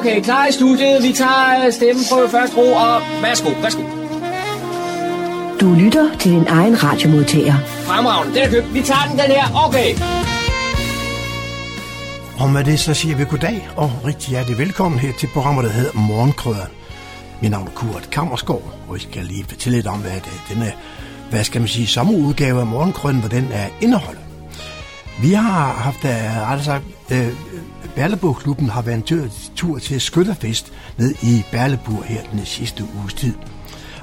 Okay, klar i studiet. Vi tager stemmen på første ro, og værsgo, værsgo. Du lytter til din egen radiomodtager. Fremragende, den er købt. Vi tager den, den her. Okay. Og med det så siger vi goddag og rigtig hjertelig velkommen her til programmet, der hedder Morgenkrøderen. Mit navn er Kurt Kammersgaard, og jeg skal lige fortælle lidt om, hvad det, denne, hvad skal man sige, sommerudgave af Morgenkrøden, hvad den er indeholder. Vi har haft, rettere sagt, Berleburg-klubben har været en tur, til Skytterfest ned i Berleburg her den sidste uges tid.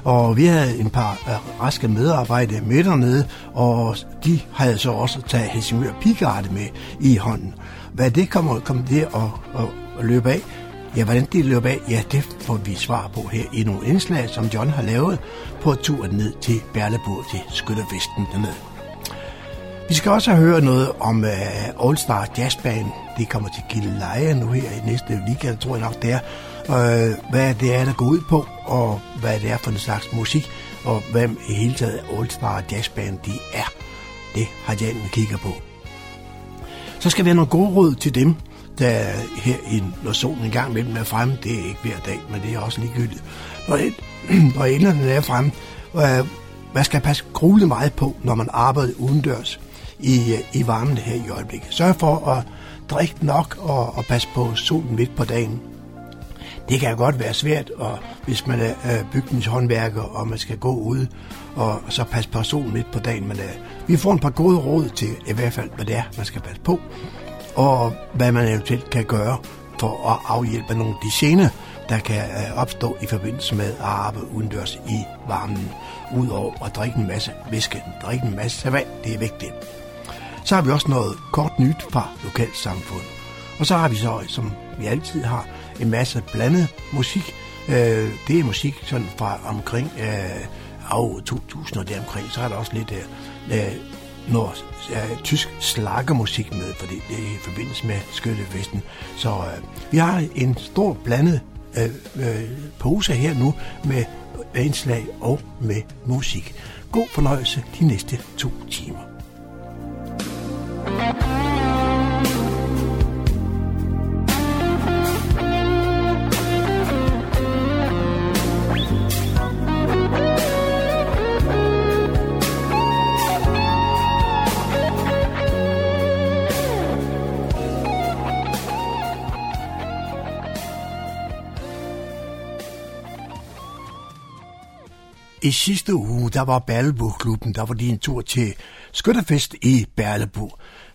Og vi havde en par øh, raske medarbejdere med dernede, og de havde så også taget Helsingør Pigarde med i hånden. Hvad det kommer, kom det at, at, at løbe af, Ja, hvordan det løber af, ja, det får vi svar på her i nogle indslag, som John har lavet på turen ned til Berleburg til Skytterfesten dernede. Vi skal også høre noget om uh, All Star Jazz Band. Det kommer til Gilleleje nu her i næste weekend, tror jeg nok det er. Uh, hvad det er, der går ud på, og hvad det er for en slags musik, og hvem i hele taget All Star Jazz Band de er. Det har Jan kigger på. Så skal vi have nogle gode råd til dem, der her, i, når solen engang imellem er fremme, det er ikke hver dag, men det er også ligegyldigt. Når, det, når enderne er fremme, uh, man skal passe grueligt meget på, når man arbejder udendørs i, i varmen her i øjeblikket. Sørg for at drikke nok og, og passe på solen midt på dagen. Det kan godt være svært, og hvis man er bygningshåndværker, og man skal gå ud og så passe på solen midt på dagen. Men uh, vi får en par gode råd til i hvert fald, hvad det er, man skal passe på og hvad man eventuelt kan gøre for at afhjælpe nogle af de gener, der kan øh, opstå i forbindelse med at arbejde udendørs i varmen, udover at drikke en masse væske, drikke en masse vand, det er vigtigt. Så har vi også noget kort nyt fra lokalsamfundet. Og så har vi så, som vi altid har, en masse blandet musik. Øh, det er musik sådan fra omkring øh, af 2000 og deromkring. Så er der også lidt øh, noget uh, tysk slakkermusik med, fordi det er i forbindelse med skyttefesten. Så øh, vi har en stor blandet øh, øh, pose her nu med indslag og med musik. God fornøjelse de næste to timer. I sidste uge, der var Berlebo-klubben, der var de en tur til Skytterfest i Berlebo.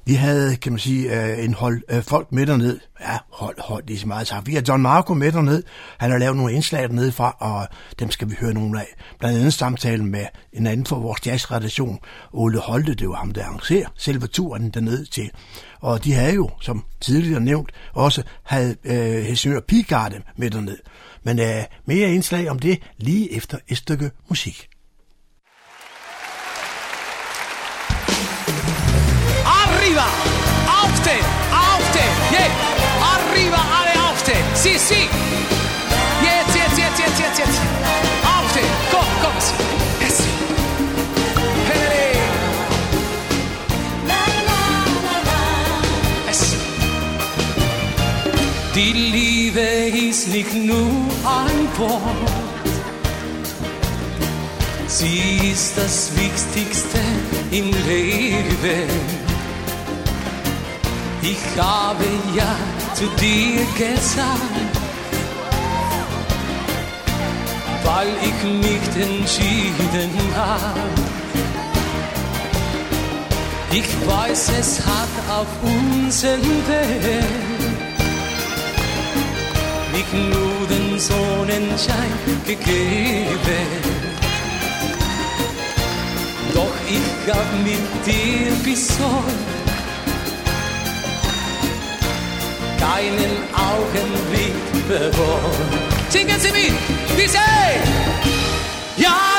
Vi havde, kan man sige, øh, en hold øh, folk med derned. Ja, hold, hold, det er så meget sagt. Vi har John Marco med derned. Han har lavet nogle indslag dernede fra, og dem skal vi høre nogle af. Blandt andet samtalen med en anden for vores jazzredaktion, Ole Holte, det var ham, der arrangerer selve turen dernede til. Og de havde jo, som tidligere nævnt, også havde øh, Helsingør Pigarde med derned. Men øh, mere indslag om det lige efter et stykke musik. Arriva! Aufstehen! Aufstehen! Yeah! Arriva, alle aufstehen! Si, si! Jetzt, jetzt, jetzt, jetzt, jetzt, jetzt! Aufstehen! Komm, komm! Yes! Hey! Es. Die Liebe ist nicht nur ein Wort. Sie ist das Wichtigste im Leben. Ich habe ja zu dir gesagt, weil ich mich entschieden habe. Ich weiß, es hat auf unseren Weg nicht nur den Sonnenschein gegeben. Doch ich gab mit dir bis heute keinen Augenblick bewohnt. Singen Sie mit, wie sie! Ja,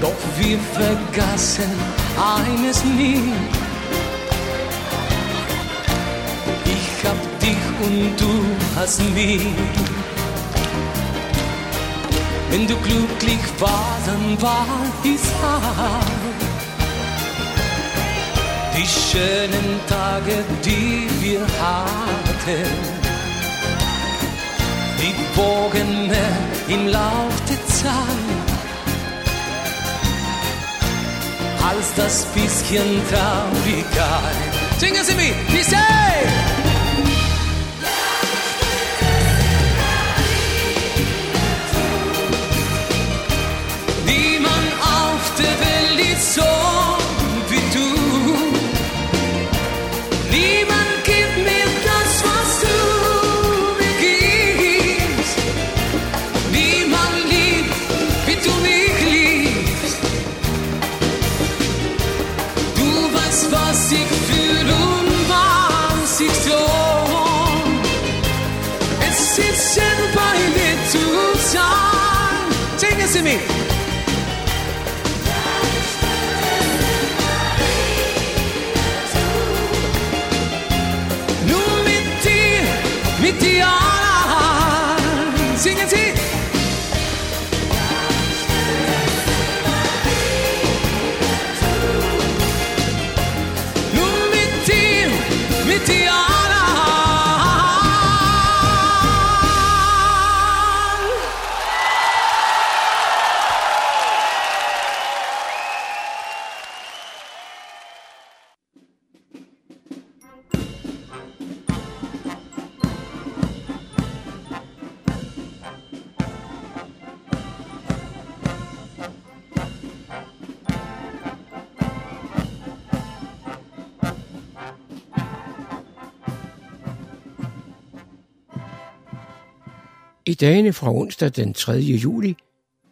Doch wir vergassen eines nie. Ich hab dich und du hast mich. Wenn du glücklich warst, dann war es hart. Die schönen Tage, die wir hatten, die bogen mehr im Lauf der Zeit. Als das bisschen Traurigkeit. Singen Sie mit, wie dagene fra onsdag den 3. juli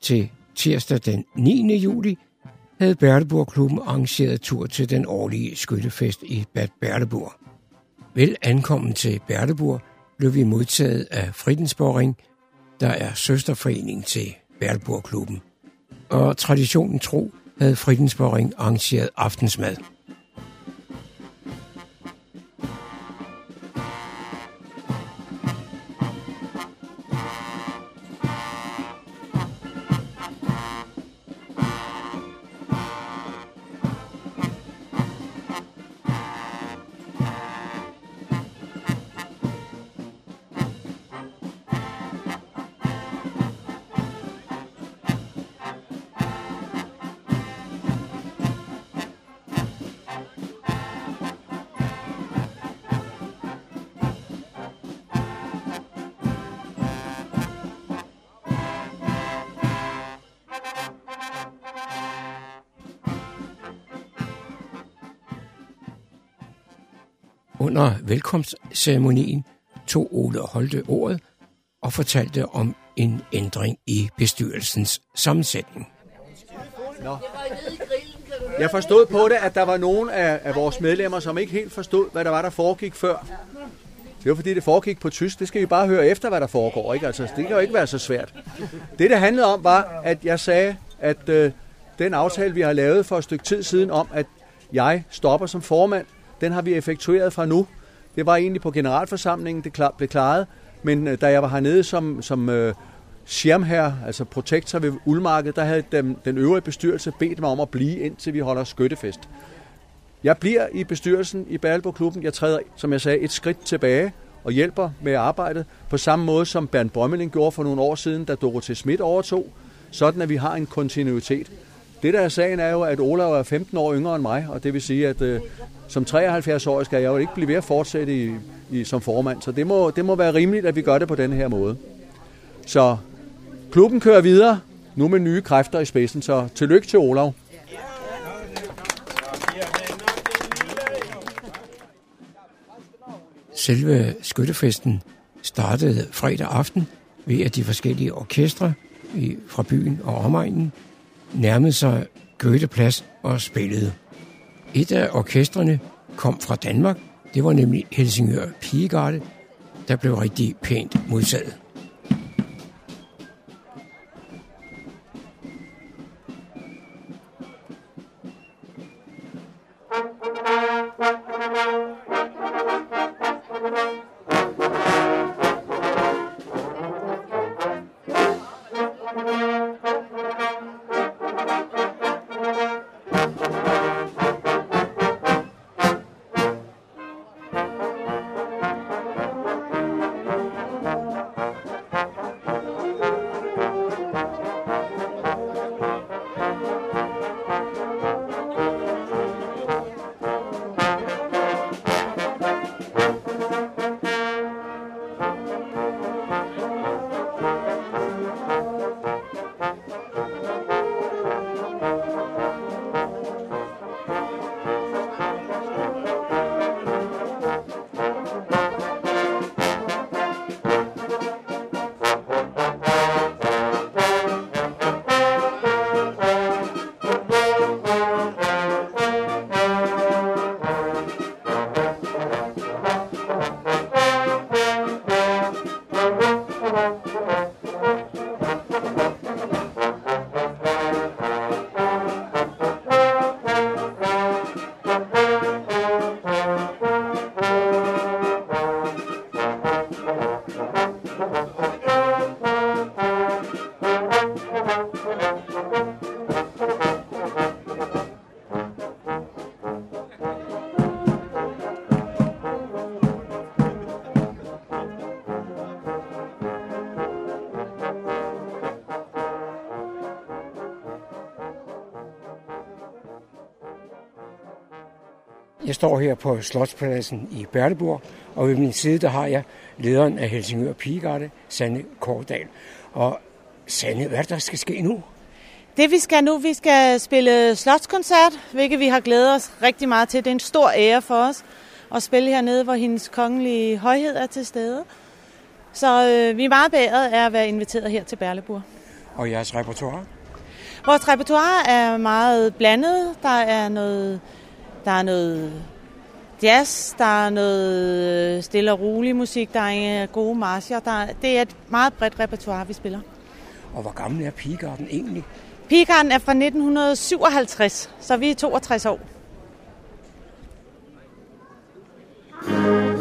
til tirsdag den 9. juli havde Berleburg-klubben arrangeret tur til den årlige skyttefest i Bad Berleburg. Vel ankommen til Berleburg blev vi modtaget af Fridensborgring, der er søsterforening til Berleburg-klubben. Og traditionen tro havde Fridensborgring arrangeret aftensmad. Under velkomstceremonien tog Ole Holte ordet og fortalte om en ændring i bestyrelsens sammensætning. Jeg forstod på det, at der var nogen af, af vores medlemmer, som ikke helt forstod, hvad der var, der foregik før. Det var fordi, det foregik på tysk. Det skal vi bare høre efter, hvad der foregår. Ikke? Altså, det kan jo ikke være så svært. Det, det handlede om, var, at jeg sagde, at øh, den aftale, vi har lavet for et stykke tid siden om, at jeg stopper som formand, den har vi effektueret fra nu. Det var egentlig på generalforsamlingen, det klar, blev klaret. Men øh, da jeg var hernede som, som øh, skærmherre, altså protektor ved Uldmarkedet, der havde den, den øvrige bestyrelse bedt mig om at blive, indtil vi holder skyttefest. Jeg bliver i bestyrelsen i Balbo-klubben. Jeg træder, som jeg sagde, et skridt tilbage og hjælper med arbejdet på samme måde, som Bernd Brømmeling gjorde for nogle år siden, da Dorothee Schmidt overtog, sådan at vi har en kontinuitet. Det der er sagen er jo, at Olav er 15 år yngre end mig, og det vil sige, at øh, som 73-årig skal jeg jo ikke blive ved at fortsætte i, i, som formand, så det må, det må være rimeligt, at vi gør det på den her måde. Så klubben kører videre, nu med nye kræfter i spidsen, så tillykke til Olav. Selve skyttefesten startede fredag aften ved, at de forskellige orkestre fra byen og omegnen nærmede sig Gøteplads og spillede. Et af orkestrene kom fra Danmark. Det var nemlig Helsingør Pigegarde, der blev rigtig pænt modtaget. Står her på Slotspladsen i Berleburg, og ved min side der har jeg lederen af Helsingør Pigegarde, Sanne Kordal. Og Sanne, hvad er der skal ske nu? Det vi skal nu, vi skal spille slotskoncert, hvilket vi har glædet os rigtig meget til. Det er en stor ære for os at spille hernede, hvor hendes kongelige højhed er til stede. Så øh, vi er meget bæret af at være inviteret her til Berleburg. Og jeres repertoire? Vores repertoire er meget blandet. Der er noget, der er noget jazz, der er noget stille og rolig musik, der er gode marcher. Der, det er et meget bredt repertoire, vi spiller. Og hvor gammel er Pigegarden egentlig? Pigegarden er fra 1957, så vi er 62 år. Det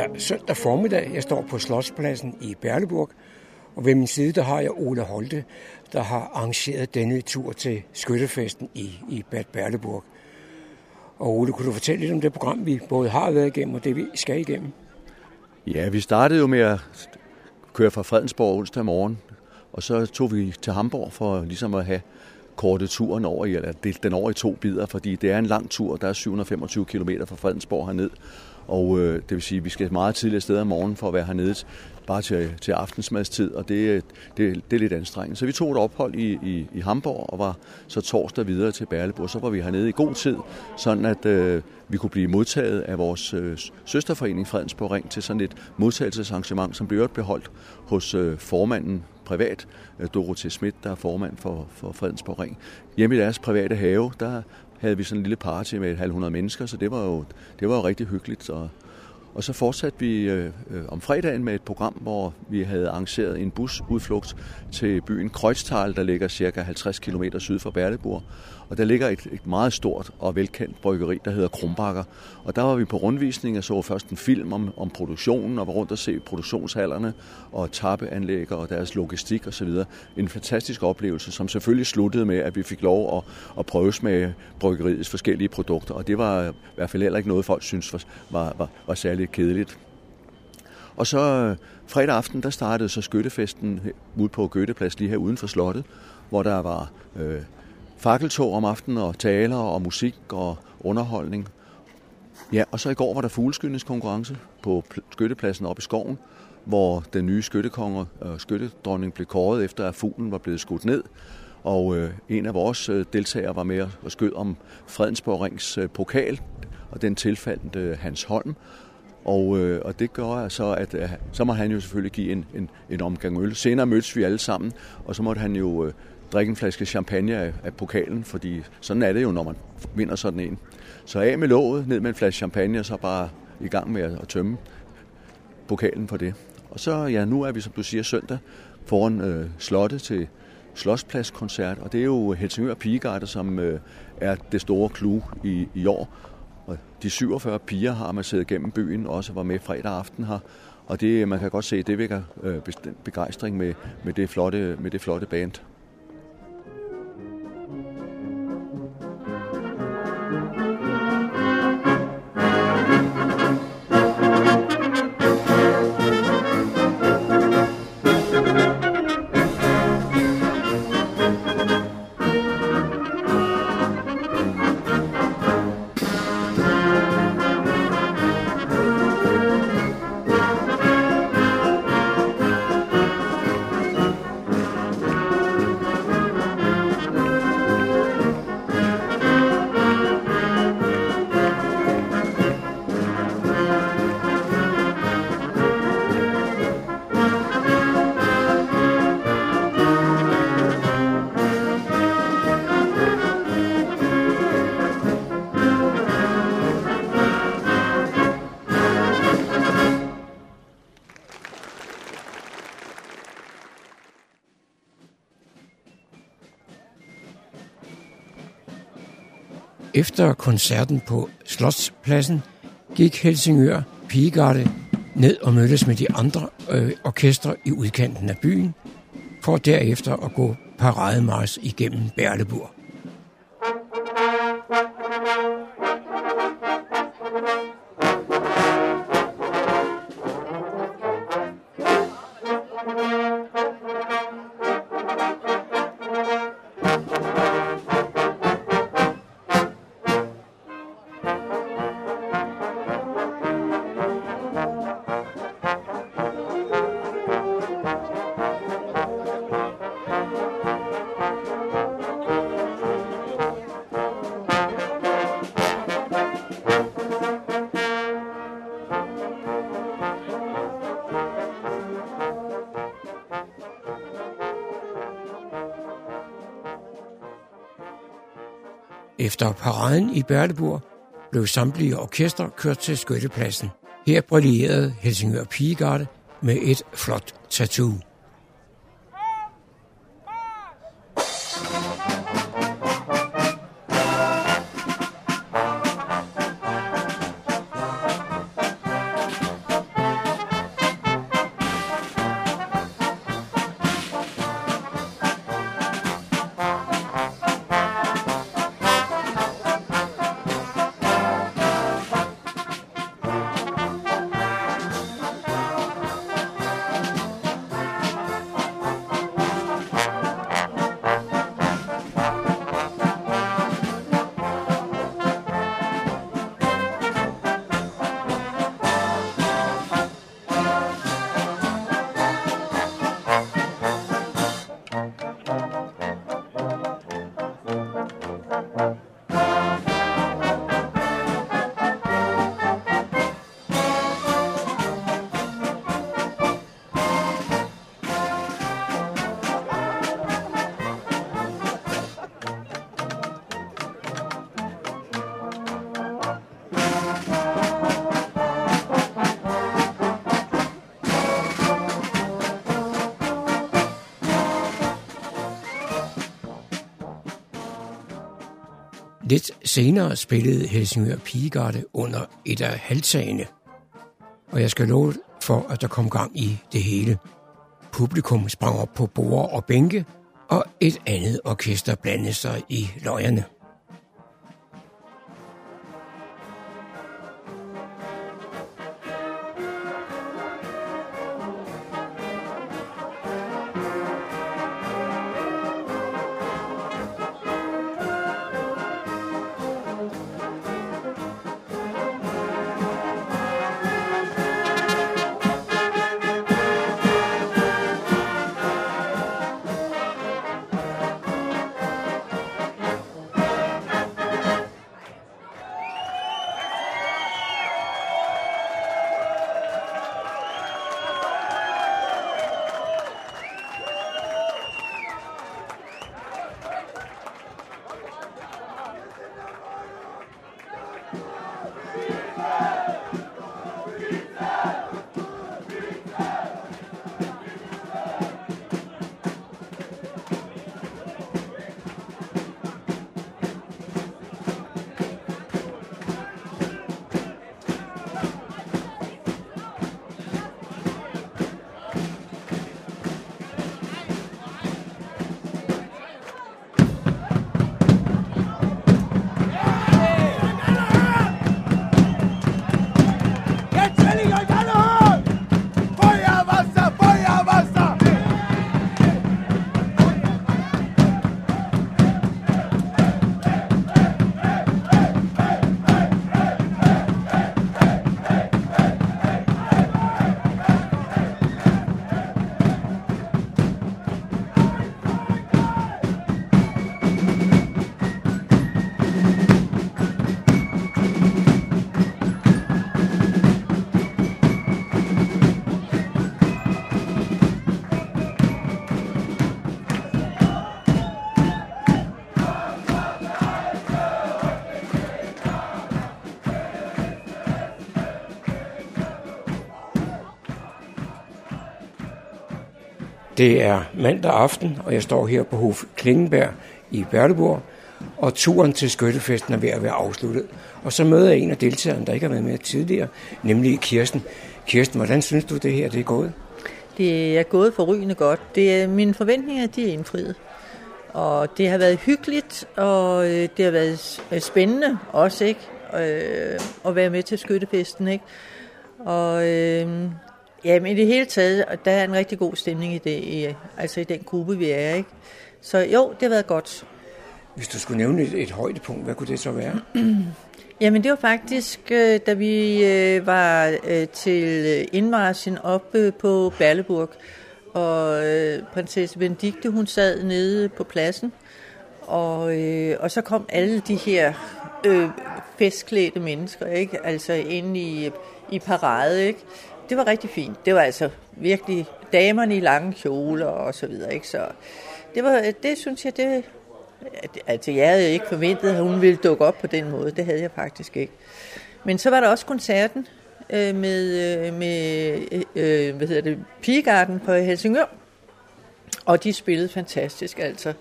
er søndag formiddag. Jeg står på Slotspladsen i Berleburg, Og ved min side, der har jeg Ole Holte, der har arrangeret denne tur til skyttefesten i, i Bad Berleburg. Og Ole, kunne du fortælle lidt om det program, vi både har været igennem og det, vi skal igennem? Ja, vi startede jo med at køre fra Fredensborg onsdag morgen, og så tog vi til Hamburg for ligesom at have korte turen over i, eller delt den over i to bidder, fordi det er en lang tur, der er 725 km fra Fredensborg herned, og øh, det vil sige, at vi skal meget tidligere sted om morgenen for at være hernede bare til, til aftensmadstid, og det, det, det er lidt anstrengende. Så vi tog et ophold i, i, i Hamburg og var så torsdag videre til Berleburg. Så var vi hernede i god tid, sådan at øh, vi kunne blive modtaget af vores øh, søsterforening Fredensborg Ring til sådan et modtagelsesarrangement, som blev beholdt hos øh, formanden privat, øh, Dorothee Schmidt, der er formand for, for Fredensborg Ring. Hjemme i deres private have, der havde vi sådan en lille party med et halv hundrede mennesker, så det var jo, det var jo rigtig hyggeligt. Og, og så fortsatte vi øh, øh om fredagen med et program, hvor vi havde arrangeret en busudflugt til byen Kreuztal, der ligger cirka 50 km syd for Berleburg. Og der ligger et, et meget stort og velkendt bryggeri, der hedder Krumbakker. Og der var vi på rundvisning og så først en film om, om produktionen, og var rundt og se produktionshallerne og tappeanlæg og deres logistik osv. En fantastisk oplevelse, som selvfølgelig sluttede med, at vi fik lov at, at prøves med bryggeriets forskellige produkter. Og det var i hvert fald heller ikke noget, folk synes var, var, var, var særlig kedeligt. Og så øh, fredag aften, der startede så skyttefesten ude på Gøtteplads lige her uden for slottet, hvor der var øh, fakkeltog om aftenen og taler og musik og underholdning. Ja, og så i går var der fugleskydningskonkurrence på skyttepladsen oppe i skoven, hvor den nye skyttekonge og øh, skyttedronning blev kåret efter, at fuglen var blevet skudt ned. Og øh, en af vores øh, deltagere var med og skød om Fredensborg Rings øh, pokal, og den tilfaldt øh, Hans Holm. Og, øh, og det gør så, at øh, så må han jo selvfølgelig give en, en, en omgang øl. Senere mødtes vi alle sammen, og så måtte han jo øh, drikke en flaske champagne af, af pokalen, fordi sådan er det jo, når man vinder sådan en. Så af med låget, ned med en flaske champagne, og så bare i gang med at, at tømme pokalen for det. Og så, ja, nu er vi, som du siger, søndag foran øh, slottet til Slotspladskoncert, og det er jo Helsingør Pigegarde, som øh, er det store klue i, i år. Og de 47 piger har man siddet gennem byen, og også var med fredag aften her. Og det, man kan godt se, det vækker øh, begejstring med, med, det flotte, med det flotte band. Efter koncerten på Slotspladsen gik Helsingør Pigegarde ned og mødtes med de andre øh, orkestre i udkanten af byen, for derefter at gå parademars igennem Berleburg. Efter paraden i Berleburg blev samtlige orkester kørt til skyttepladsen. Her brillerede Helsingør Pigegarde med et flot tattoo. Lidt senere spillede Helsingør Pigegarde under et af halvtagene. Og jeg skal love for, at der kom gang i det hele. Publikum sprang op på borde og bænke, og et andet orkester blandede sig i løjerne. Det er mandag aften, og jeg står her på Hof Klingenberg i Berleborg, og turen til skyttefesten er ved at være afsluttet. Og så møder jeg en af deltagerne, der ikke har været med tidligere, nemlig Kirsten. Kirsten, hvordan synes du, det her det er gået? Det er gået forrygende godt. Det er, mine forventninger de er indfriet. Og det har været hyggeligt, og øh, det har været øh, spændende også, ikke? Øh, at være med til skyttefesten, ikke? Og øh, Ja, men i det hele taget, der er en rigtig god stemning i, det, i, altså i den gruppe, vi er. Ikke? Så jo, det har været godt. Hvis du skulle nævne et, et højdepunkt, hvad kunne det så være? Jamen det var faktisk, øh, da vi øh, var øh, til indmarschen oppe på Berleburg, og prinsesse Benedikte, hun sad nede på pladsen, og, og så kom alle de her øh, festklædte mennesker, ikke? altså ind i, i parade, ikke? Det var rigtig fint. Det var altså virkelig damerne i lange kjoler og så videre. Ikke? Så det, var, det synes jeg, det, altså jeg havde ikke forventet, at hun ville dukke op på den måde. Det havde jeg faktisk ikke. Men så var der også koncerten øh, med, øh, med øh, øh, hvad hedder det, Pigegarden på Helsingør. Og de spillede fantastisk, altså.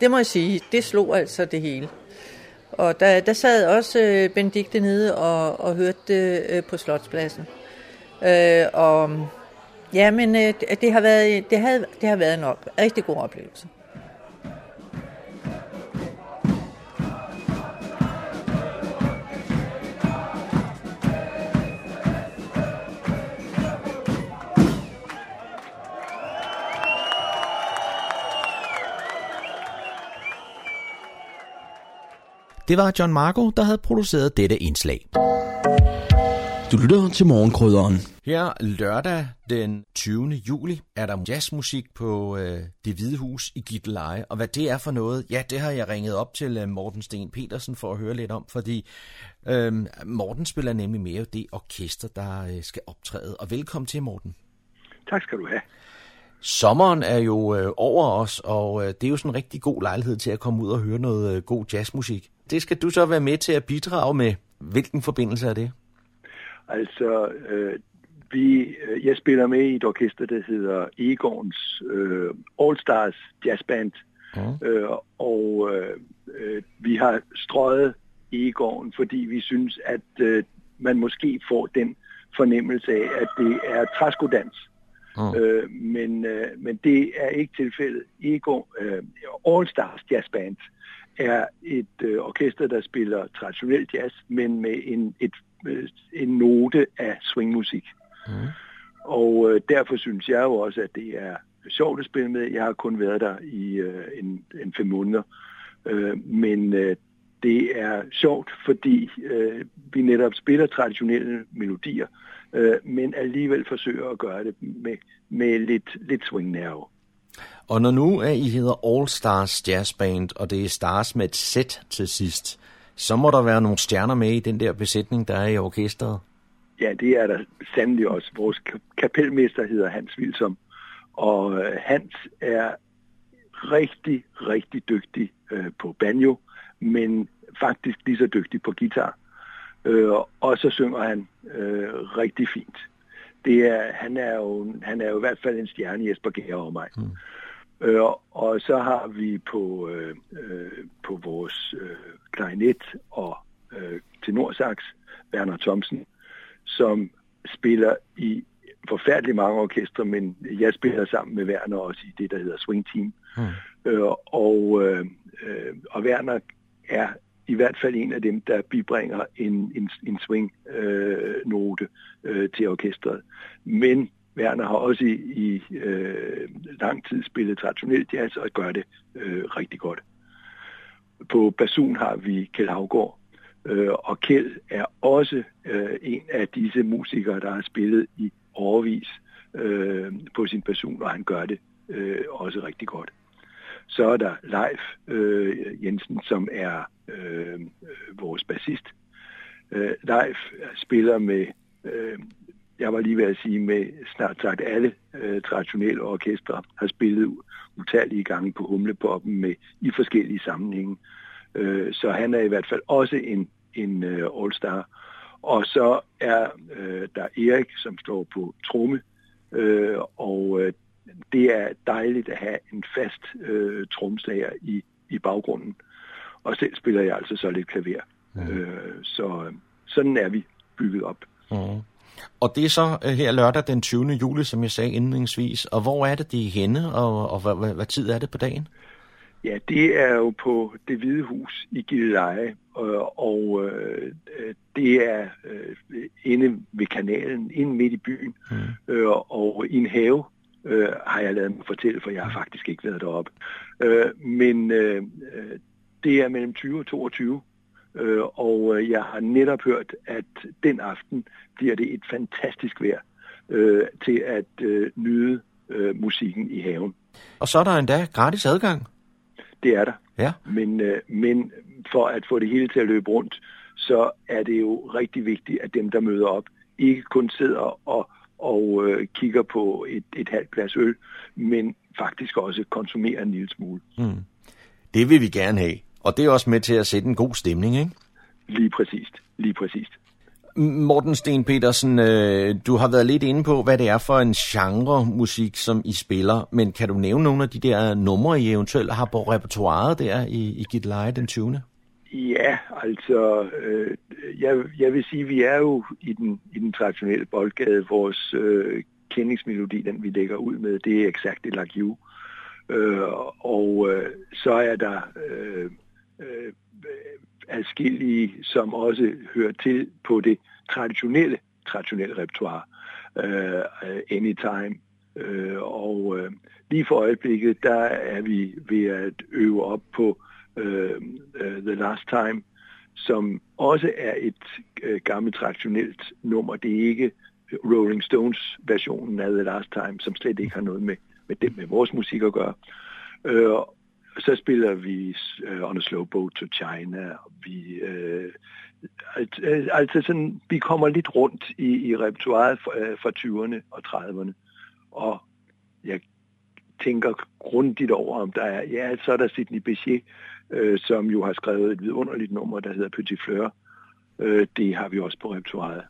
Det må jeg sige, det slog altså det hele. Og der, der sad også øh, Benedikte nede og, og hørte det øh, på Slotspladsen. Øh, og ja, men øh, det har været det har, det har været en op, rigtig god oplevelse. Det var John Marco, der havde produceret dette indslag. Du lytter til morgenkrydderen. Her lørdag den 20. juli er der jazzmusik på øh, Det Hvide Hus i Gitteleje. Og hvad det er for noget, ja, det har jeg ringet op til øh, Morten Sten Petersen for at høre lidt om, fordi øh, Morten spiller nemlig mere det orkester, der øh, skal optræde. Og velkommen til, Morten. Tak skal du have. Sommeren er jo øh, over os, og øh, det er jo sådan en rigtig god lejlighed til at komme ud og høre noget øh, god jazzmusik. Det skal du så være med til at bidrage med. Hvilken forbindelse er det? Altså, øh, vi, øh, jeg spiller med i et orkester, der hedder Egons øh, All Stars Jazz Band, Mm. Øh, og øh, øh, vi har strøget Egården, fordi vi synes, at øh, man måske får den fornemmelse af, at det er træskodans. Mm. Øh, men, øh, men det er ikke tilfældet. Ego, øh, All Stars Jazz Band er et øh, orkester, der spiller traditionel jazz, men med en, et, øh, en note af swingmusik. Mm. Og øh, derfor synes jeg jo også, at det er sjovt at spille med. Jeg har kun været der i øh, en, en fem måneder. Øh, men øh, det er sjovt, fordi øh, vi netop spiller traditionelle melodier, øh, men alligevel forsøger at gøre det med, med lidt, lidt swing-nerve. Og når nu er I hedder All Stars Jazz Band, og det er Stars med et sæt til sidst, så må der være nogle stjerner med i den der besætning, der er i orkestret. Ja, det er der sandelig også. Vores kapelmester hedder Hans Vilsom, og øh, Hans er rigtig, rigtig dygtig øh, på banjo, men faktisk lige så dygtig på guitar. Øh, og så synger han øh, rigtig fint. Det er, han, er jo, han er jo i hvert fald en stjerne, Jesper Gære over mig. Mm. Øh, og så har vi på, øh, øh, på vores øh, klarinet og øh, tenorsax Werner Thomsen, som spiller i forfærdeligt mange orkestre, men jeg spiller sammen med Werner også i det, der hedder Swing Team. Mm. Øh, og, øh, og Werner er i hvert fald en af dem, der bibringer en, en, en swing-note øh, øh, til orkestret. Men Werner har også i, i øh, lang tid spillet traditionelt jazz og gør det øh, rigtig godt. På basun har vi Kjeld Havgård, øh, og Kjeld er også øh, en af disse musikere, der har spillet i overvis øh, på sin person, og han gør det øh, også rigtig godt. Så er der Leif øh, Jensen, som er øh, vores bassist. Øh, Leif spiller med, øh, jeg var lige ved at sige, med snart sagt alle øh, traditionelle orkestre, har spillet utallige gange på Humlepoppen med, i forskellige sammenhænge. Øh, så han er i hvert fald også en, en øh, all-star. Og så er øh, der Erik, som står på tromme, øh, og øh, det er dejligt at have en fast øh, tromslager i, i baggrunden. Og selv spiller jeg altså så lidt klaver. Mm. Øh, så sådan er vi bygget op. Mm. Og det er så øh, her lørdag den 20. juli, som jeg sagde indledningsvis. Og hvor er det, de er henne, og, og hvad, hvad, hvad tid er det på dagen? Ja, det er jo på det Hvide Hus i Gilleleje, og, og øh, det er øh, inde ved kanalen, inde midt i byen, mm. øh, og i en have, øh, har jeg lavet mig fortælle, for jeg har faktisk ikke været deroppe. Øh, men øh, det er mellem 20 og 22, øh, og øh, jeg har netop hørt, at den aften bliver det et fantastisk vejr øh, til at øh, nyde øh, musikken i haven. Og så er der endda gratis adgang? Det er der. Ja. Men, øh, men for at få det hele til at løbe rundt, så er det jo rigtig vigtigt, at dem, der møder op, ikke kun sidder og og øh, kigger på et, et halvt glas øl, men faktisk også konsumerer en lille smule. Mm. Det vil vi gerne have, og det er også med til at sætte en god stemning, ikke? Lige præcist, lige præcist. Morten Sten Petersen, øh, du har været lidt inde på, hvad det er for en genre musik, som I spiller, men kan du nævne nogle af de der numre, I eventuelt har på repertoireet der i, i Git Leje den 20. Ja, altså, øh, jeg, jeg vil sige, vi er jo i den, i den traditionelle boldgade. Vores øh, kendingsmelodi, den vi lægger ud med, det er Exactly Like You. Øh, og øh, så er der øh, øh, adskillige, som også hører til på det traditionelle, traditionelle repertoire. Øh, anytime. Øh, og øh, lige for øjeblikket, der er vi ved at øve op på øh, uh, The Last Time, som også er et øh, gammelt traditionelt nummer. Det er ikke Rolling Stones versionen af The Last Time, som slet ikke har noget med, med, det, med vores musik at gøre. Øh, så spiller vi uh, On a Slow Boat to China. Vi, uh, altså sådan, vi kommer lidt rundt i, i repertoireet fra, fra 20'erne og 30'erne. Og jeg tænker grundigt over, om der er, ja, så er der Sidney Bechet, uh, som jo har skrevet et vidunderligt nummer, der hedder Petit Fleur. Uh, det har vi også på repertoireet.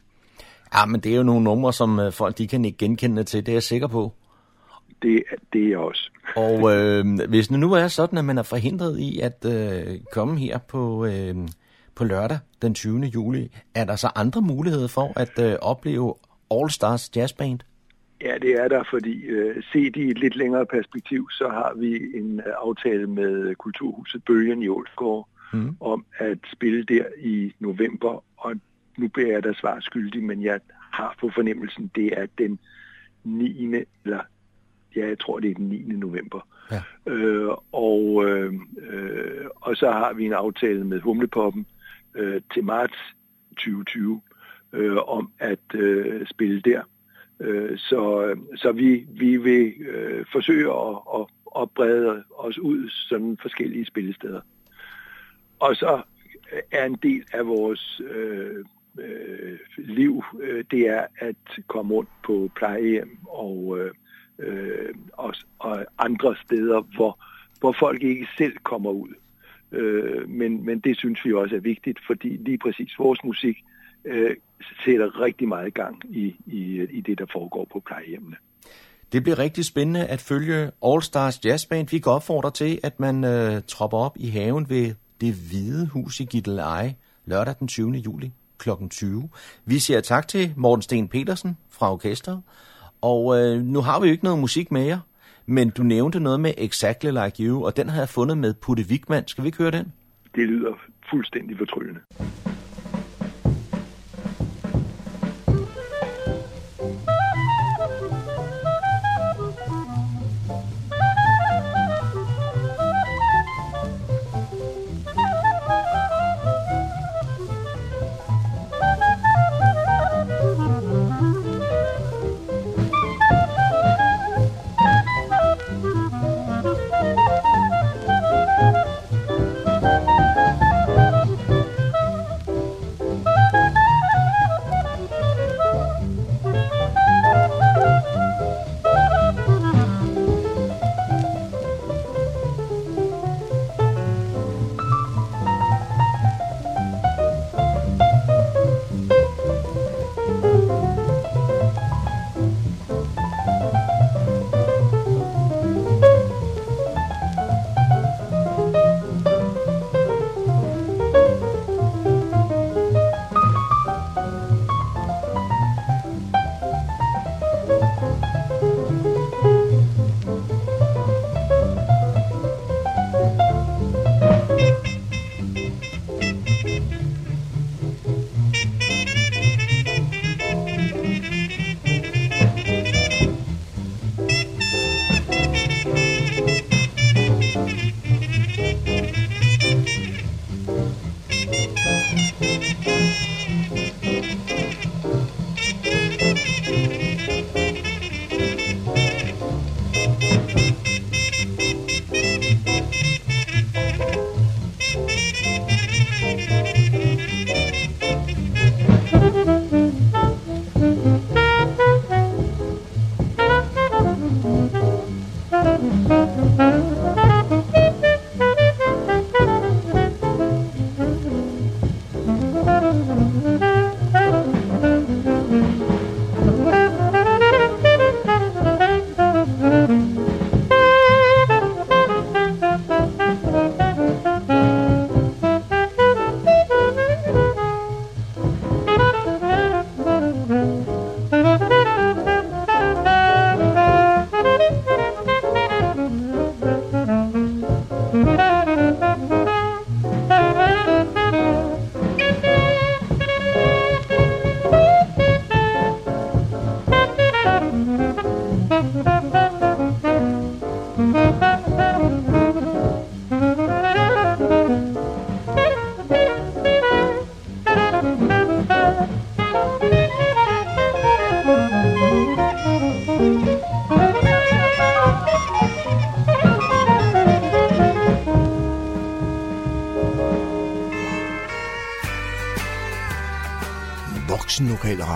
Ja, men det er jo nogle numre, som folk de kan ikke genkende til, det er jeg sikker på. Det, det er jeg også. Og øh, hvis det nu er sådan, at man er forhindret i at øh, komme her på, øh, på lørdag den 20. juli, er der så andre muligheder for at øh, opleve All Stars Jazz Band? Ja, det er der, fordi øh, set i et lidt længere perspektiv, så har vi en øh, aftale med Kulturhuset Bølgen i Ålsgård mm. om at spille der i november, og nu bliver jeg da svar skyldig, men jeg har på fornemmelsen, det er den 9. eller ja, jeg tror det er den 9. november. Ja. Øh, og, øh, øh, og så har vi en aftale med Humlepoppen øh, til marts 2020 øh, om at øh, spille der. Øh, så så vi, vi vil øh, forsøge at, at, at brede os ud sådan forskellige spillesteder. Og så er en del af vores øh, øh, liv, øh, det er at komme rundt på plejehjem og, øh, øh, og, og andre steder, hvor, hvor folk ikke selv kommer ud. Øh, men, men det synes vi også er vigtigt, fordi lige præcis vores musik øh, sætter rigtig meget gang i, i, i det, der foregår på plejehjemmene. Det bliver rigtig spændende at følge All Stars Jazz Band. Vi kan opfordre til, at man øh, tropper op i haven ved det hvide hus i Gitteleje lørdag den 20. juli kl. 20. Vi siger tak til Morten Sten Petersen fra orkestret. Og øh, nu har vi jo ikke noget musik mere, men du nævnte noget med Exactly Like You, og den har jeg fundet med Putte Wigman. Skal vi ikke høre den? Det lyder fuldstændig fortryllende.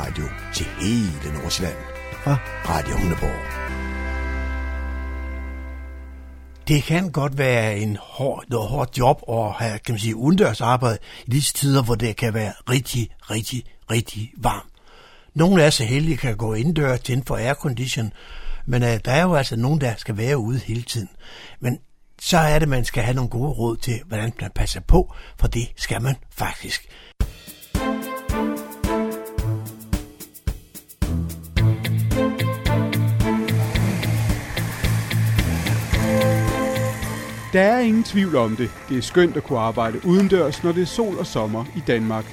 Radio til hele Nordsjælland fra Radio Hundeborg. Det kan godt være en hård, noget hårdt job at have kan man sige, udendørsarbejde i disse tider, hvor det kan være rigtig, rigtig, rigtig varmt. Nogle af så heldige kan gå indendørs til for aircondition, Men øh, der er jo altså nogen, der skal være ude hele tiden. Men så er det, man skal have nogle gode råd til, hvordan man passer på, for det skal man faktisk. Der er ingen tvivl om det. Det er skønt at kunne arbejde udendørs, når det er sol og sommer i Danmark.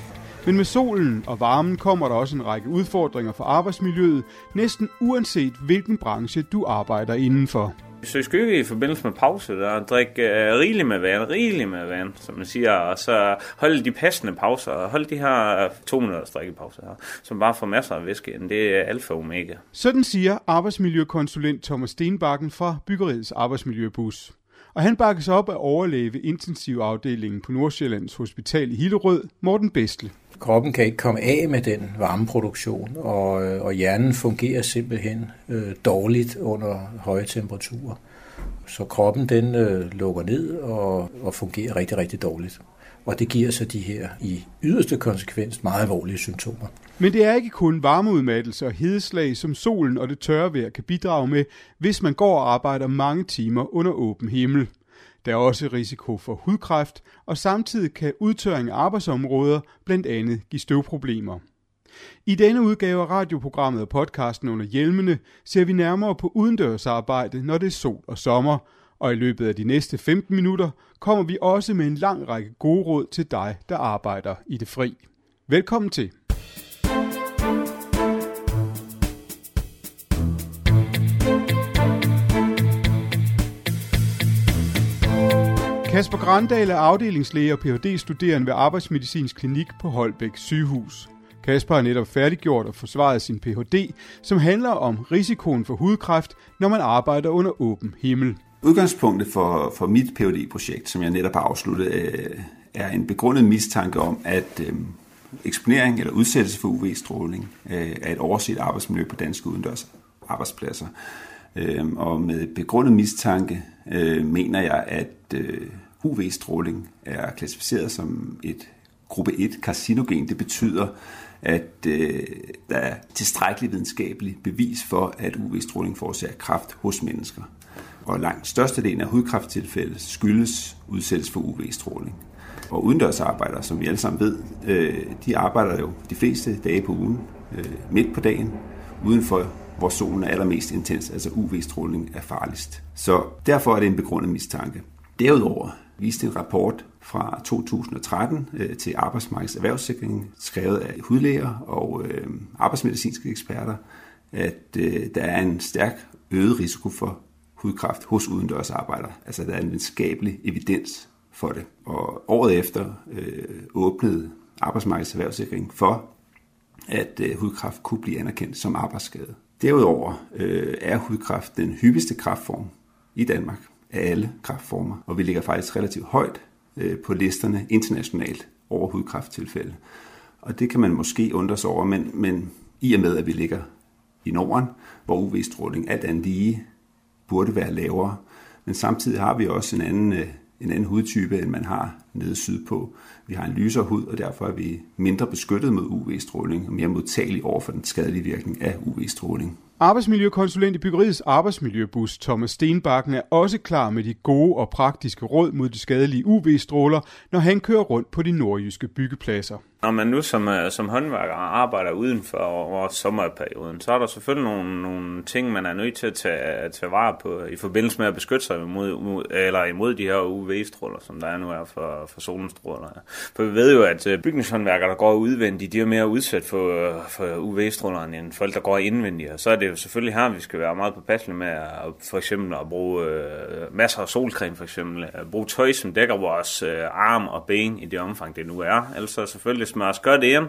Men med solen og varmen kommer der også en række udfordringer for arbejdsmiljøet, næsten uanset hvilken branche du arbejder indenfor. Søg skygge i forbindelse med pause, der drik uh, rigeligt med vand, rigeligt med vand, som man siger, og så hold de passende pauser, og hold de her to minutters drikkepauser her, som bare får masser af væske ind. Det er alfa og omega. Sådan siger arbejdsmiljøkonsulent Thomas Stenbakken fra Byggeriets Arbejdsmiljøbus. Og han bakkes op af overlæge ved intensivafdelingen på Nordsjællands Hospital i Hillerød, Morten Bestle. Kroppen kan ikke komme af med den varmeproduktion, og, øh, og hjernen fungerer simpelthen øh, dårligt under høje temperaturer. Så kroppen den øh, lukker ned og, og fungerer rigtig, rigtig dårligt. Og det giver så de her i yderste konsekvens meget alvorlige symptomer. Men det er ikke kun varmeudmattelse og hedeslag, som solen og det tørre vejr kan bidrage med, hvis man går og arbejder mange timer under åben himmel. Der er også risiko for hudkræft, og samtidig kan udtørring af arbejdsområder blandt andet give støvproblemer. I denne udgave af radioprogrammet og podcasten under hjelmene ser vi nærmere på udendørsarbejde, når det er sol og sommer, og i løbet af de næste 15 minutter kommer vi også med en lang række gode råd til dig, der arbejder i det fri. Velkommen til. Kasper Grandal er afdelingslæge og Ph.D.-studerende ved Arbejdsmedicinsk Klinik på Holbæk sygehus. Kasper har netop færdiggjort og forsvaret sin Ph.D., som handler om risikoen for hudkræft, når man arbejder under åben himmel. Udgangspunktet for, for mit phd projekt som jeg netop har afsluttet, øh, er en begrundet mistanke om, at øh, eksponering eller udsættelse for UV-stråling øh, er et overset arbejdsmiljø på danske udendørs arbejdspladser. Øh, og med begrundet mistanke øh, mener jeg, at øh, UV-stråling er klassificeret som et gruppe 1 karcinogen. Det betyder, at øh, der er tilstrækkelig videnskabelig bevis for, at UV-stråling forårsager kræft hos mennesker. Og langt størstedelen af hudkræfttilfælde skyldes udsættelse for UV-stråling. Og udendørsarbejdere, som vi alle sammen ved, øh, de arbejder jo de fleste dage på ugen, øh, midt på dagen, udenfor hvor solen er allermest intens, altså UV-stråling er farligst. Så derfor er det en begrundet mistanke. Derudover viste en rapport fra 2013 øh, til Arbejdsmarkedets Erhvervssikring, skrevet af hudlæger og øh, arbejdsmedicinske eksperter, at øh, der er en stærk øget risiko for hudkræft hos udendørsarbejdere. Altså der er en videnskabelig evidens for det. Og året efter øh, åbnede Arbejdsmarkedets Erhvervssikring for, at øh, hudkræft kunne blive anerkendt som arbejdsskade. Derudover øh, er hudkræft den hyppigste kræftform i Danmark af alle kræftformer, og vi ligger faktisk relativt højt øh, på listerne internationalt over hudkræfttilfælde. Og det kan man måske undre sig over, men, men i og med, at vi ligger i Norden, hvor UV-stråling alt andet lige burde være lavere, men samtidig har vi også en anden, øh, en anden hudtype, end man har nede sydpå. Vi har en lysere hud, og derfor er vi mindre beskyttet mod UV-stråling og mere modtagelige over for den skadelige virkning af UV-stråling. Arbejdsmiljøkonsulent i byggeriets arbejdsmiljøbus Thomas Stenbakken er også klar med de gode og praktiske råd mod de skadelige UV-stråler, når han kører rundt på de nordjyske byggepladser. Når man nu som, øh, som håndværker arbejder uden for over sommerperioden, så er der selvfølgelig nogle, nogle ting, man er nødt til at tage, tage vare på i forbindelse med at beskytte sig imod, mod, eller imod de her UV-stråler, som der er nu er for, for solenstråler. For vi ved jo, at øh, bygningshåndværkere, der går udvendigt, de er mere udsat for, for UV-strålerne end folk, der går indvendigt. Og så er det jo selvfølgelig her, vi skal være meget påpasselige med at, for eksempel at bruge øh, masser af solcreme, for eksempel. At bruge tøj, som dækker vores øh, arm og ben i det omfang, det nu er. Altså selvfølgelig man også gør det hjem.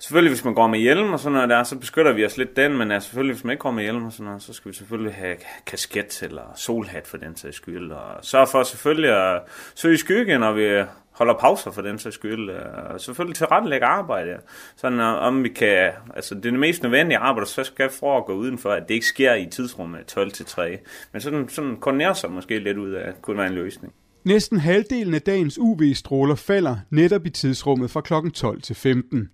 Selvfølgelig, hvis man går med hjelm og sådan noget der, så beskytter vi os lidt den, men altså, selvfølgelig, hvis man ikke går med hjelm og sådan noget, så skal vi selvfølgelig have kasket eller solhat for den sags skyld. Og sørge for selvfølgelig at søge skygge, når vi holder pauser for den sags skyld. Øh, og selvfølgelig tilrettelægge arbejde. Sådan øh, om vi kan, altså det er det mest nødvendige arbejde, så skal gå udenfor, at det ikke sker i tidsrummet 12 til 3. Men sådan, sådan koordinere sig måske lidt ud af, kunne være en løsning. Næsten halvdelen af dagens UV-stråler falder netop i tidsrummet fra kl. 12 til 15.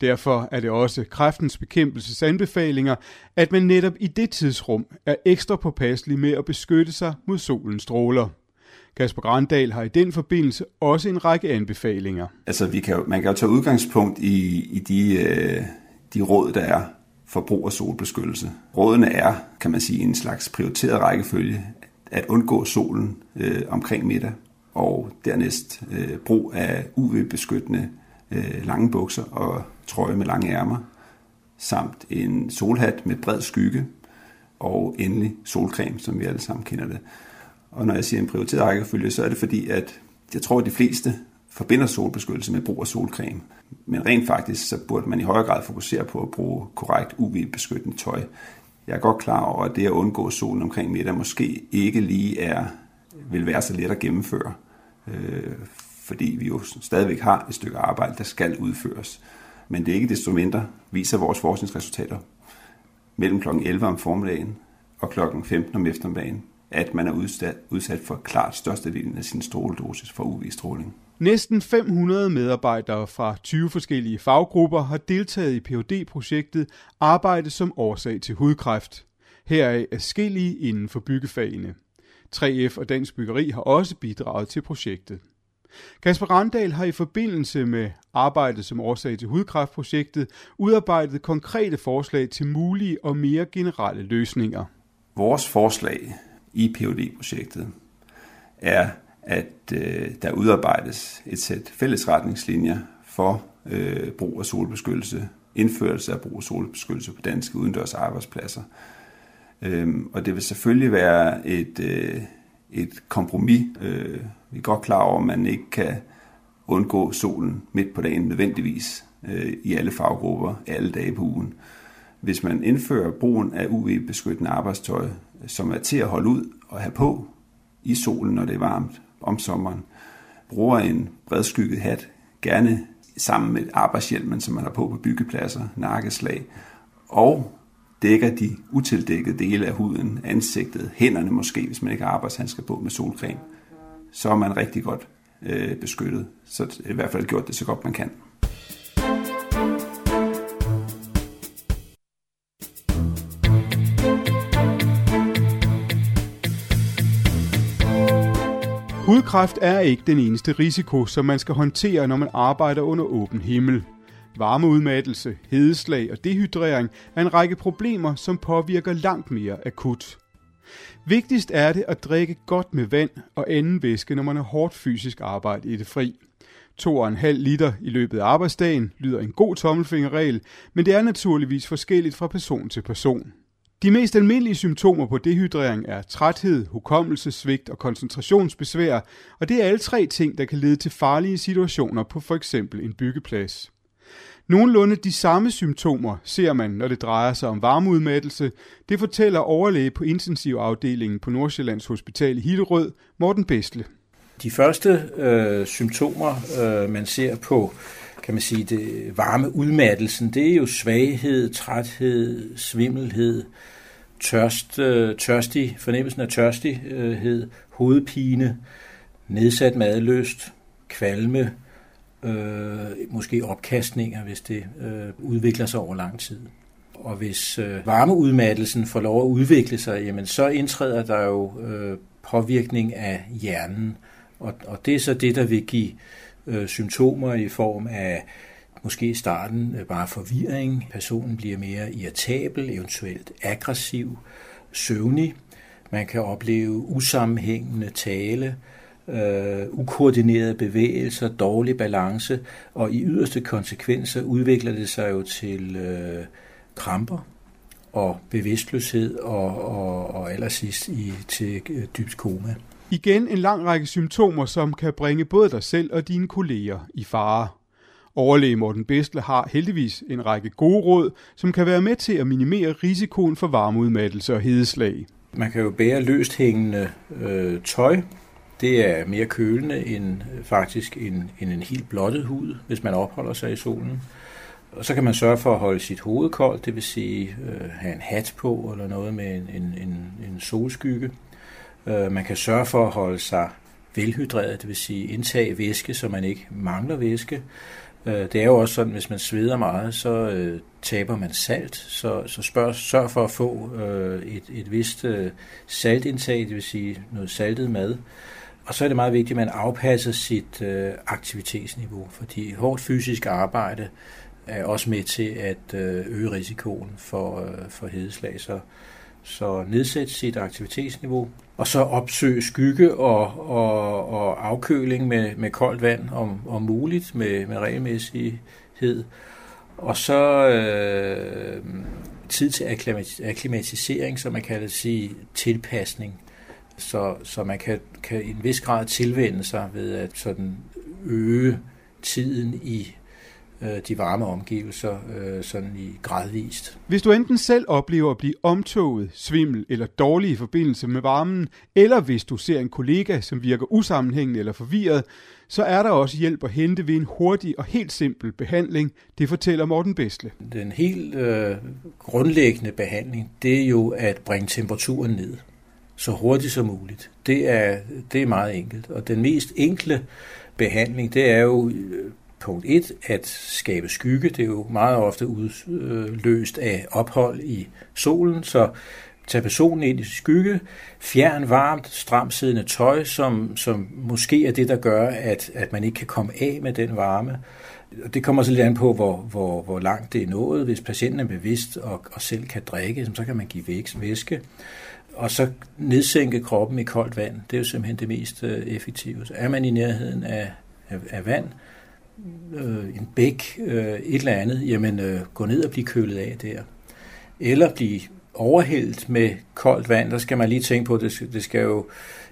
Derfor er det også kræftens bekæmpelses anbefalinger, at man netop i det tidsrum er ekstra påpasselig med at beskytte sig mod solens stråler. Kasper Grandal har i den forbindelse også en række anbefalinger. Altså, vi kan man kan jo tage udgangspunkt i, i de, øh, de råd, der er for brug af solbeskyttelse. Rådene er, kan man sige, en slags prioriteret rækkefølge at undgå solen øh, omkring middag, og dernæst øh, brug af UV-beskyttende øh, lange bukser og trøje med lange ærmer, samt en solhat med bred skygge, og endelig solcreme, som vi alle sammen kender det. Og når jeg siger en prioriteret rækkefølge, så er det fordi, at jeg tror, at de fleste forbinder solbeskyttelse med brug af solcreme. Men rent faktisk, så burde man i højere grad fokusere på at bruge korrekt UV-beskyttende tøj. Jeg er godt klar over, at det at undgå solen omkring middag måske ikke lige er, vil være så let at gennemføre. Øh, fordi vi jo stadigvæk har et stykke arbejde, der skal udføres. Men det er ikke desto mindre, viser vores forskningsresultater mellem kl. 11 om formiddagen og kl. 15 om eftermiddagen, at man er udsat, udsat for klart størstedelen af sin stråledosis for UV-stråling. Næsten 500 medarbejdere fra 20 forskellige faggrupper har deltaget i phd projektet Arbejde som årsag til hudkræft. Heraf er skillige inden for byggefagene. 3F og Dansk Byggeri har også bidraget til projektet. Kasper Randal har i forbindelse med arbejdet som årsag til hudkræftprojektet udarbejdet konkrete forslag til mulige og mere generelle løsninger. Vores forslag i POD-projektet er, at øh, der udarbejdes et sæt fælles retningslinjer for øh, brug af solbeskyttelse, indførelse af brug af solbeskyttelse på danske udendørs arbejdspladser. Øhm, og det vil selvfølgelig være et, øh, et kompromis. Øh, vi er godt klar over, at man ikke kan undgå solen midt på dagen nødvendigvis øh, i alle faggrupper alle dage på ugen. Hvis man indfører brugen af UV-beskyttende arbejdstøj, som er til at holde ud og have på i solen, når det er varmt om sommeren, bruger en bredskygget hat, gerne sammen med arbejdshjelmen, som man har på på byggepladser, nakkeslag, og dækker de utildækkede dele af huden, ansigtet, hænderne måske, hvis man ikke har arbejdshandsker på med solcreme, så er man rigtig godt øh, beskyttet. Så i hvert fald gjort det så godt man kan. Lungekræft er ikke den eneste risiko, som man skal håndtere, når man arbejder under åben himmel. Varmeudmattelse, hedeslag og dehydrering er en række problemer, som påvirker langt mere akut. Vigtigst er det at drikke godt med vand og anden væske, når man har hårdt fysisk arbejde i det fri. 2,5 liter i løbet af arbejdsdagen lyder en god tommelfingerregel, men det er naturligvis forskelligt fra person til person. De mest almindelige symptomer på dehydrering er træthed, hukommelsesvigt og koncentrationsbesvær, og det er alle tre ting, der kan lede til farlige situationer på for eksempel en byggeplads. Nogenlunde de samme symptomer ser man, når det drejer sig om varmeudmattelse. Det fortæller overlæge på intensivafdelingen på Nordsjællands Hospital i Hillerød, Morten Bestle. De første øh, symptomer, øh, man ser på kan man sige, det varme udmattelsen, det er jo svaghed, træthed, svimmelhed, tørst, øh, tørstig, fornemmelsen af tørstighed, hovedpine, nedsat madløst, kvalme, øh, måske opkastninger, hvis det øh, udvikler sig over lang tid. Og hvis øh, varmeudmattelsen får lov at udvikle sig, jamen så indtræder der jo øh, påvirkning af hjernen. Og, og det er så det, der vil give øh, symptomer i form af måske i starten øh, bare forvirring. Personen bliver mere irritabel, eventuelt aggressiv, søvnig. Man kan opleve usammenhængende tale, øh, ukoordinerede bevægelser, dårlig balance, og i yderste konsekvenser udvikler det sig jo til øh, kramper og bevidstløshed og, og, og allersidst i, til øh, dybt koma. Igen en lang række symptomer, som kan bringe både dig selv og dine kolleger i fare. Overlæge Morten Bestle har heldigvis en række gode råd, som kan være med til at minimere risikoen for varmeudmattelse og hedeslag. Man kan jo bære løst hængende øh, tøj, det er mere kølende end øh, faktisk en, end en helt blottet hud, hvis man opholder sig i solen. Og så kan man sørge for at holde sit hoved koldt, det vil sige øh, have en hat på eller noget med en, en, en, en solskygge. Øh, man kan sørge for at holde sig velhydreret, det vil sige indtage væske, så man ikke mangler væske. Øh, det er jo også sådan, hvis man sveder meget, så øh, taber man salt. Så, så spørg, sørg for at få øh, et, et vist øh, saltindtag, det vil sige noget saltet mad. Og så er det meget vigtigt, at man afpasser sit øh, aktivitetsniveau, fordi hårdt fysisk arbejde er også med til at øh, øge risikoen for, øh, for hedeslag. Så, så nedsætte sit aktivitetsniveau, og så opsøge skygge og, og, og afkøling med, med koldt vand om, om muligt, med, med regelmæssighed. Og så øh, tid til akklimatisering, som man kan sige tilpasning, så, så man kan, kan i en vis grad tilvende sig ved at sådan øge tiden i øh, de varme omgivelser øh, sådan i gradvist. Hvis du enten selv oplever at blive omtoget, svimmel eller dårlig i forbindelse med varmen, eller hvis du ser en kollega, som virker usammenhængende eller forvirret, så er der også hjælp at hente ved en hurtig og helt simpel behandling. Det fortæller Morten Bestle. Den helt øh, grundlæggende behandling, det er jo at bringe temperaturen ned så hurtigt som muligt. Det er, det er meget enkelt. Og den mest enkle behandling, det er jo øh, punkt 1 at skabe skygge. Det er jo meget ofte udløst af ophold i solen, så tag personen ind i skygge, fjern varmt, stramt siddende tøj, som, som måske er det, der gør, at, at man ikke kan komme af med den varme. Det kommer så lidt an på, hvor, hvor, hvor langt det er nået. Hvis patienten er bevidst og, og selv kan drikke, så kan man give væske. Og så nedsænke kroppen i koldt vand. Det er jo simpelthen det mest øh, effektive. Så er man i nærheden af, af, af vand, øh, en bæk, øh, et eller andet, jamen øh, gå ned og blive kølet af der. Eller blive overhældt med koldt vand, der skal man lige tænke på, det, det skal jo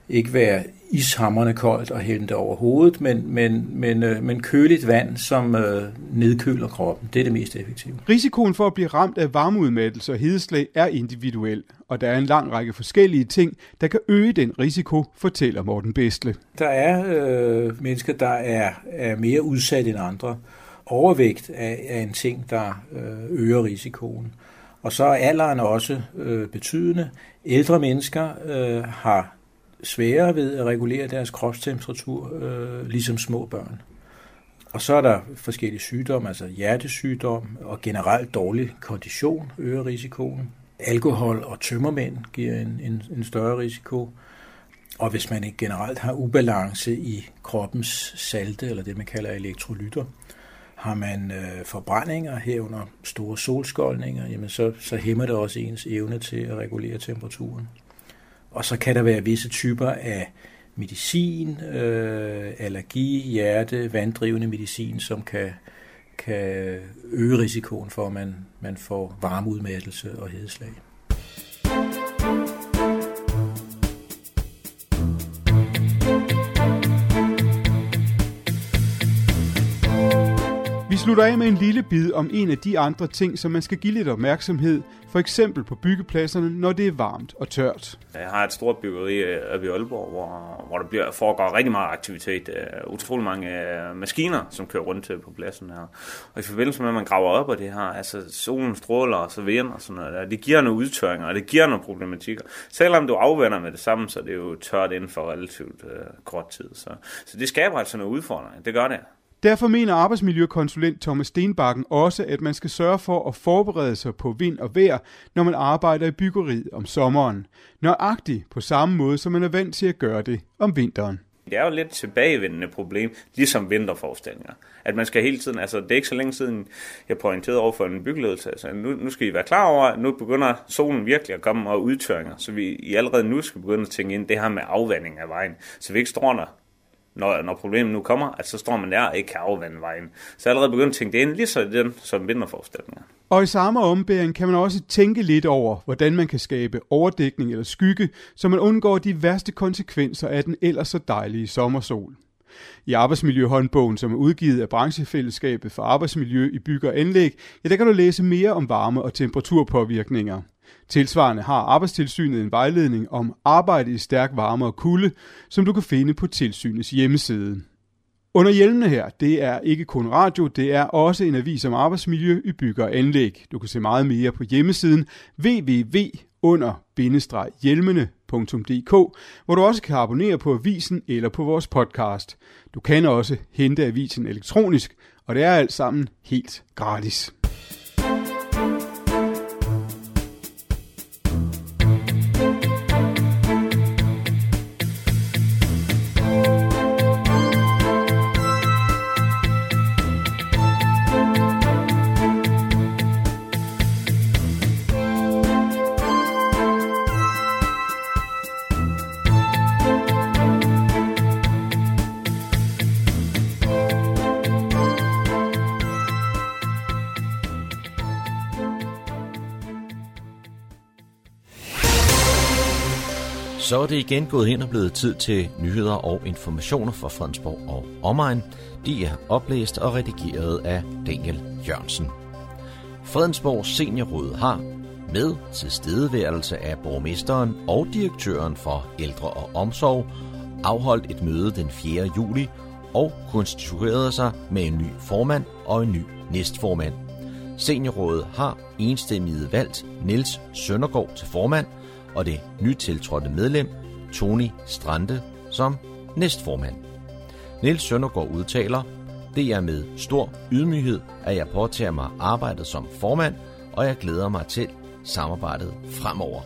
ikke være ishammerne koldt og hælde over hovedet, men, men, men, øh, men køligt vand, som øh, nedkøler kroppen. Det er det mest effektive. Risikoen for at blive ramt af varmeudmattelse og hedeslag er individuel, og der er en lang række forskellige ting, der kan øge den risiko, fortæller Morten Bestle. Der er øh, mennesker, der er, er mere udsat end andre. Overvægt er, er en ting, der øh, øger risikoen. Og så er alderen også øh, betydende. Ældre mennesker øh, har sværere ved at regulere deres kropstemperatur, øh, ligesom små børn. Og så er der forskellige sygdomme, altså hjertesygdom og generelt dårlig kondition øger risikoen. Alkohol og tømmermænd giver en, en, en større risiko. Og hvis man ikke generelt har ubalance i kroppens salte, eller det man kalder elektrolytter, har man øh, forbrændinger herunder store solskoldninger, jamen så, så hæmmer det også ens evne til at regulere temperaturen. Og så kan der være visse typer af medicin, øh, allergi, hjerte, vanddrivende medicin, som kan, kan øge risikoen for, at man, man får varmeudmattelse og hedeslag. Slutter af med en lille bid om en af de andre ting, som man skal give lidt opmærksomhed, for eksempel på byggepladserne, når det er varmt og tørt. Jeg har et stort byggeri øh, oppe i Aalborg, hvor, hvor der bliver, foregår rigtig meget aktivitet. Uh, utrolig mange uh, maskiner, som kører rundt på pladsen her. Og i forbindelse med, at man graver op og det her, altså solen stråler og så vind og sådan noget der, det giver nogle udtørringer, og det giver nogle problematikker. Selvom du afvander med det samme, så er det jo tørt inden for relativt uh, kort tid. Så, så det skaber altså nogle udfordringer. Det gør det. Derfor mener arbejdsmiljøkonsulent Thomas Stenbakken også, at man skal sørge for at forberede sig på vind og vejr, når man arbejder i byggeriet om sommeren. Nøjagtigt på samme måde, som man er vant til at gøre det om vinteren. Det er jo lidt tilbagevendende problem, ligesom vinterforestillinger. At man skal hele tiden, altså det er ikke så længe siden, jeg pointerede over for en byggeledelse, altså nu, nu skal I være klar over, at nu begynder solen virkelig at komme og udtørringer, så vi I allerede nu skal begynde at tænke ind det her med afvanding af vejen, så vi ikke står der når, når problemet nu kommer, at så står man der og ikke kan afvande vejen. Så jeg allerede begyndt at tænke det ind, lige så den som vinterforudsætninger. Og i samme ombæring kan man også tænke lidt over, hvordan man kan skabe overdækning eller skygge, så man undgår de værste konsekvenser af den ellers så dejlige sommersol. I Arbejdsmiljøhåndbogen, som er udgivet af Branchefællesskabet for Arbejdsmiljø i Bygge og Anlæg, ja, der kan du læse mere om varme- og temperaturpåvirkninger. Tilsvarende har Arbejdstilsynet en vejledning om arbejde i stærk varme og kulde, som du kan finde på tilsynets hjemmeside. Under hjelmene her, det er ikke kun radio, det er også en avis om arbejdsmiljø i bygger og anlæg. Du kan se meget mere på hjemmesiden www.under-hjelmene.dk, hvor du også kan abonnere på avisen eller på vores podcast. Du kan også hente avisen elektronisk, Og det er alt sammen helt gratis. Så er det igen gået hen og blevet tid til nyheder og informationer fra Fredensborg og omegn. De er oplæst og redigeret af Daniel Jørgensen. Fredensborg Seniorråd har med tilstedeværelse af borgmesteren og direktøren for ældre og omsorg afholdt et møde den 4. juli og konstituerede sig med en ny formand og en ny næstformand. Seniorrådet har enstemmigt valgt Niels Søndergaard til formand – og det nytiltrådte medlem, Tony Strande, som næstformand. Niels Søndergaard udtaler, det er med stor ydmyghed, at jeg påtager mig arbejdet som formand, og jeg glæder mig til samarbejdet fremover.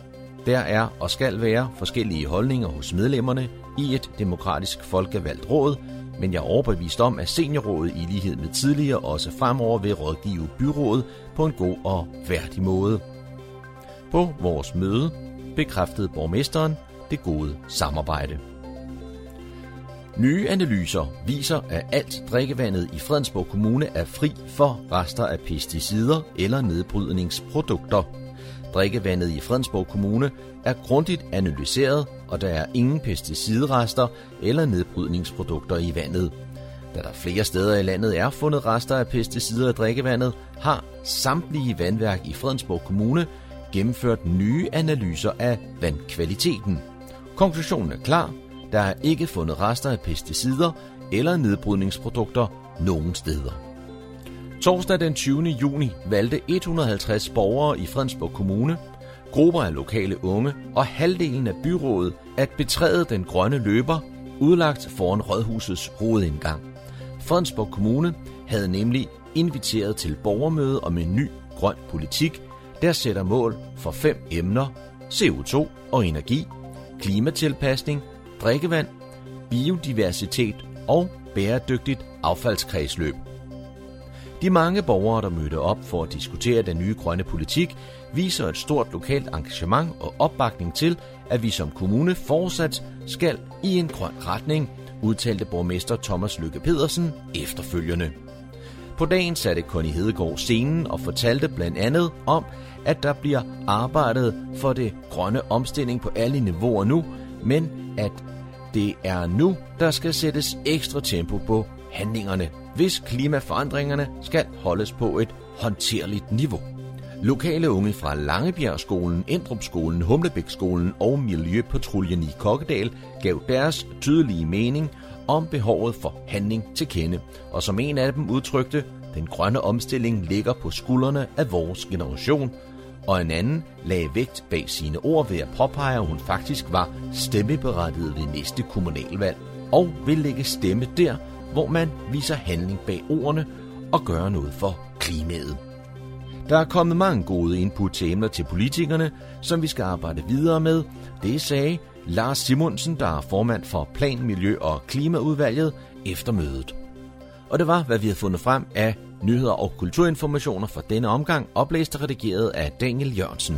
Der er og skal være forskellige holdninger hos medlemmerne i et demokratisk folkevalgt råd, men jeg er overbevist om, at seniorrådet i lighed med tidligere også fremover vil rådgive byrådet på en god og værdig måde. På vores møde bekræftede borgmesteren det gode samarbejde. Nye analyser viser, at alt drikkevandet i Fredensborg Kommune er fri for rester af pesticider eller nedbrydningsprodukter. Drikkevandet i Fredensborg Kommune er grundigt analyseret, og der er ingen pesticidrester eller nedbrydningsprodukter i vandet. Da der flere steder i landet er fundet rester af pesticider i drikkevandet, har samtlige vandværk i Fredensborg Kommune gennemført nye analyser af vandkvaliteten. Konklusionen er klar. Der er ikke fundet rester af pesticider eller nedbrydningsprodukter nogen steder. Torsdag den 20. juni valgte 150 borgere i Fredensborg Kommune, grupper af lokale unge og halvdelen af byrådet at betræde den grønne løber, udlagt foran Rådhusets hovedindgang. Fredensborg Kommune havde nemlig inviteret til borgermøde om en ny grøn politik, der sætter mål for fem emner, CO2 og energi, klimatilpasning, drikkevand, biodiversitet og bæredygtigt affaldskredsløb. De mange borgere, der mødte op for at diskutere den nye grønne politik, viser et stort lokalt engagement og opbakning til, at vi som kommune fortsat skal i en grøn retning, udtalte borgmester Thomas Lykke Pedersen efterfølgende. På dagen satte Connie Hedegaard scenen og fortalte blandt andet om, at der bliver arbejdet for det grønne omstilling på alle niveauer nu, men at det er nu, der skal sættes ekstra tempo på handlingerne, hvis klimaforandringerne skal holdes på et håndterligt niveau. Lokale unge fra Langebjergskolen, Endrupskolen, Humlebækskolen og Miljøpatruljen i Kokkedal gav deres tydelige mening om behovet for handling til kende, og som en af dem udtrykte, den grønne omstilling ligger på skuldrene af vores generation, og en anden lagde vægt bag sine ord ved at påpege, at hun faktisk var stemmeberettiget ved næste kommunalvalg, og vil lægge stemme der, hvor man viser handling bag ordene og gør noget for klimaet. Der er kommet mange gode input til emner til politikerne, som vi skal arbejde videre med. Det sagde Lars Simonsen, der er formand for Plan, Miljø og Klimaudvalget, efter mødet. Og det var, hvad vi havde fundet frem af nyheder og kulturinformationer fra denne omgang, oplæst og redigeret af Daniel Jørgensen.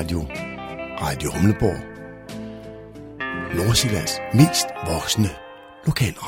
Radio, Radio Humleborg. Nordsjællands mest voksne lokalradio.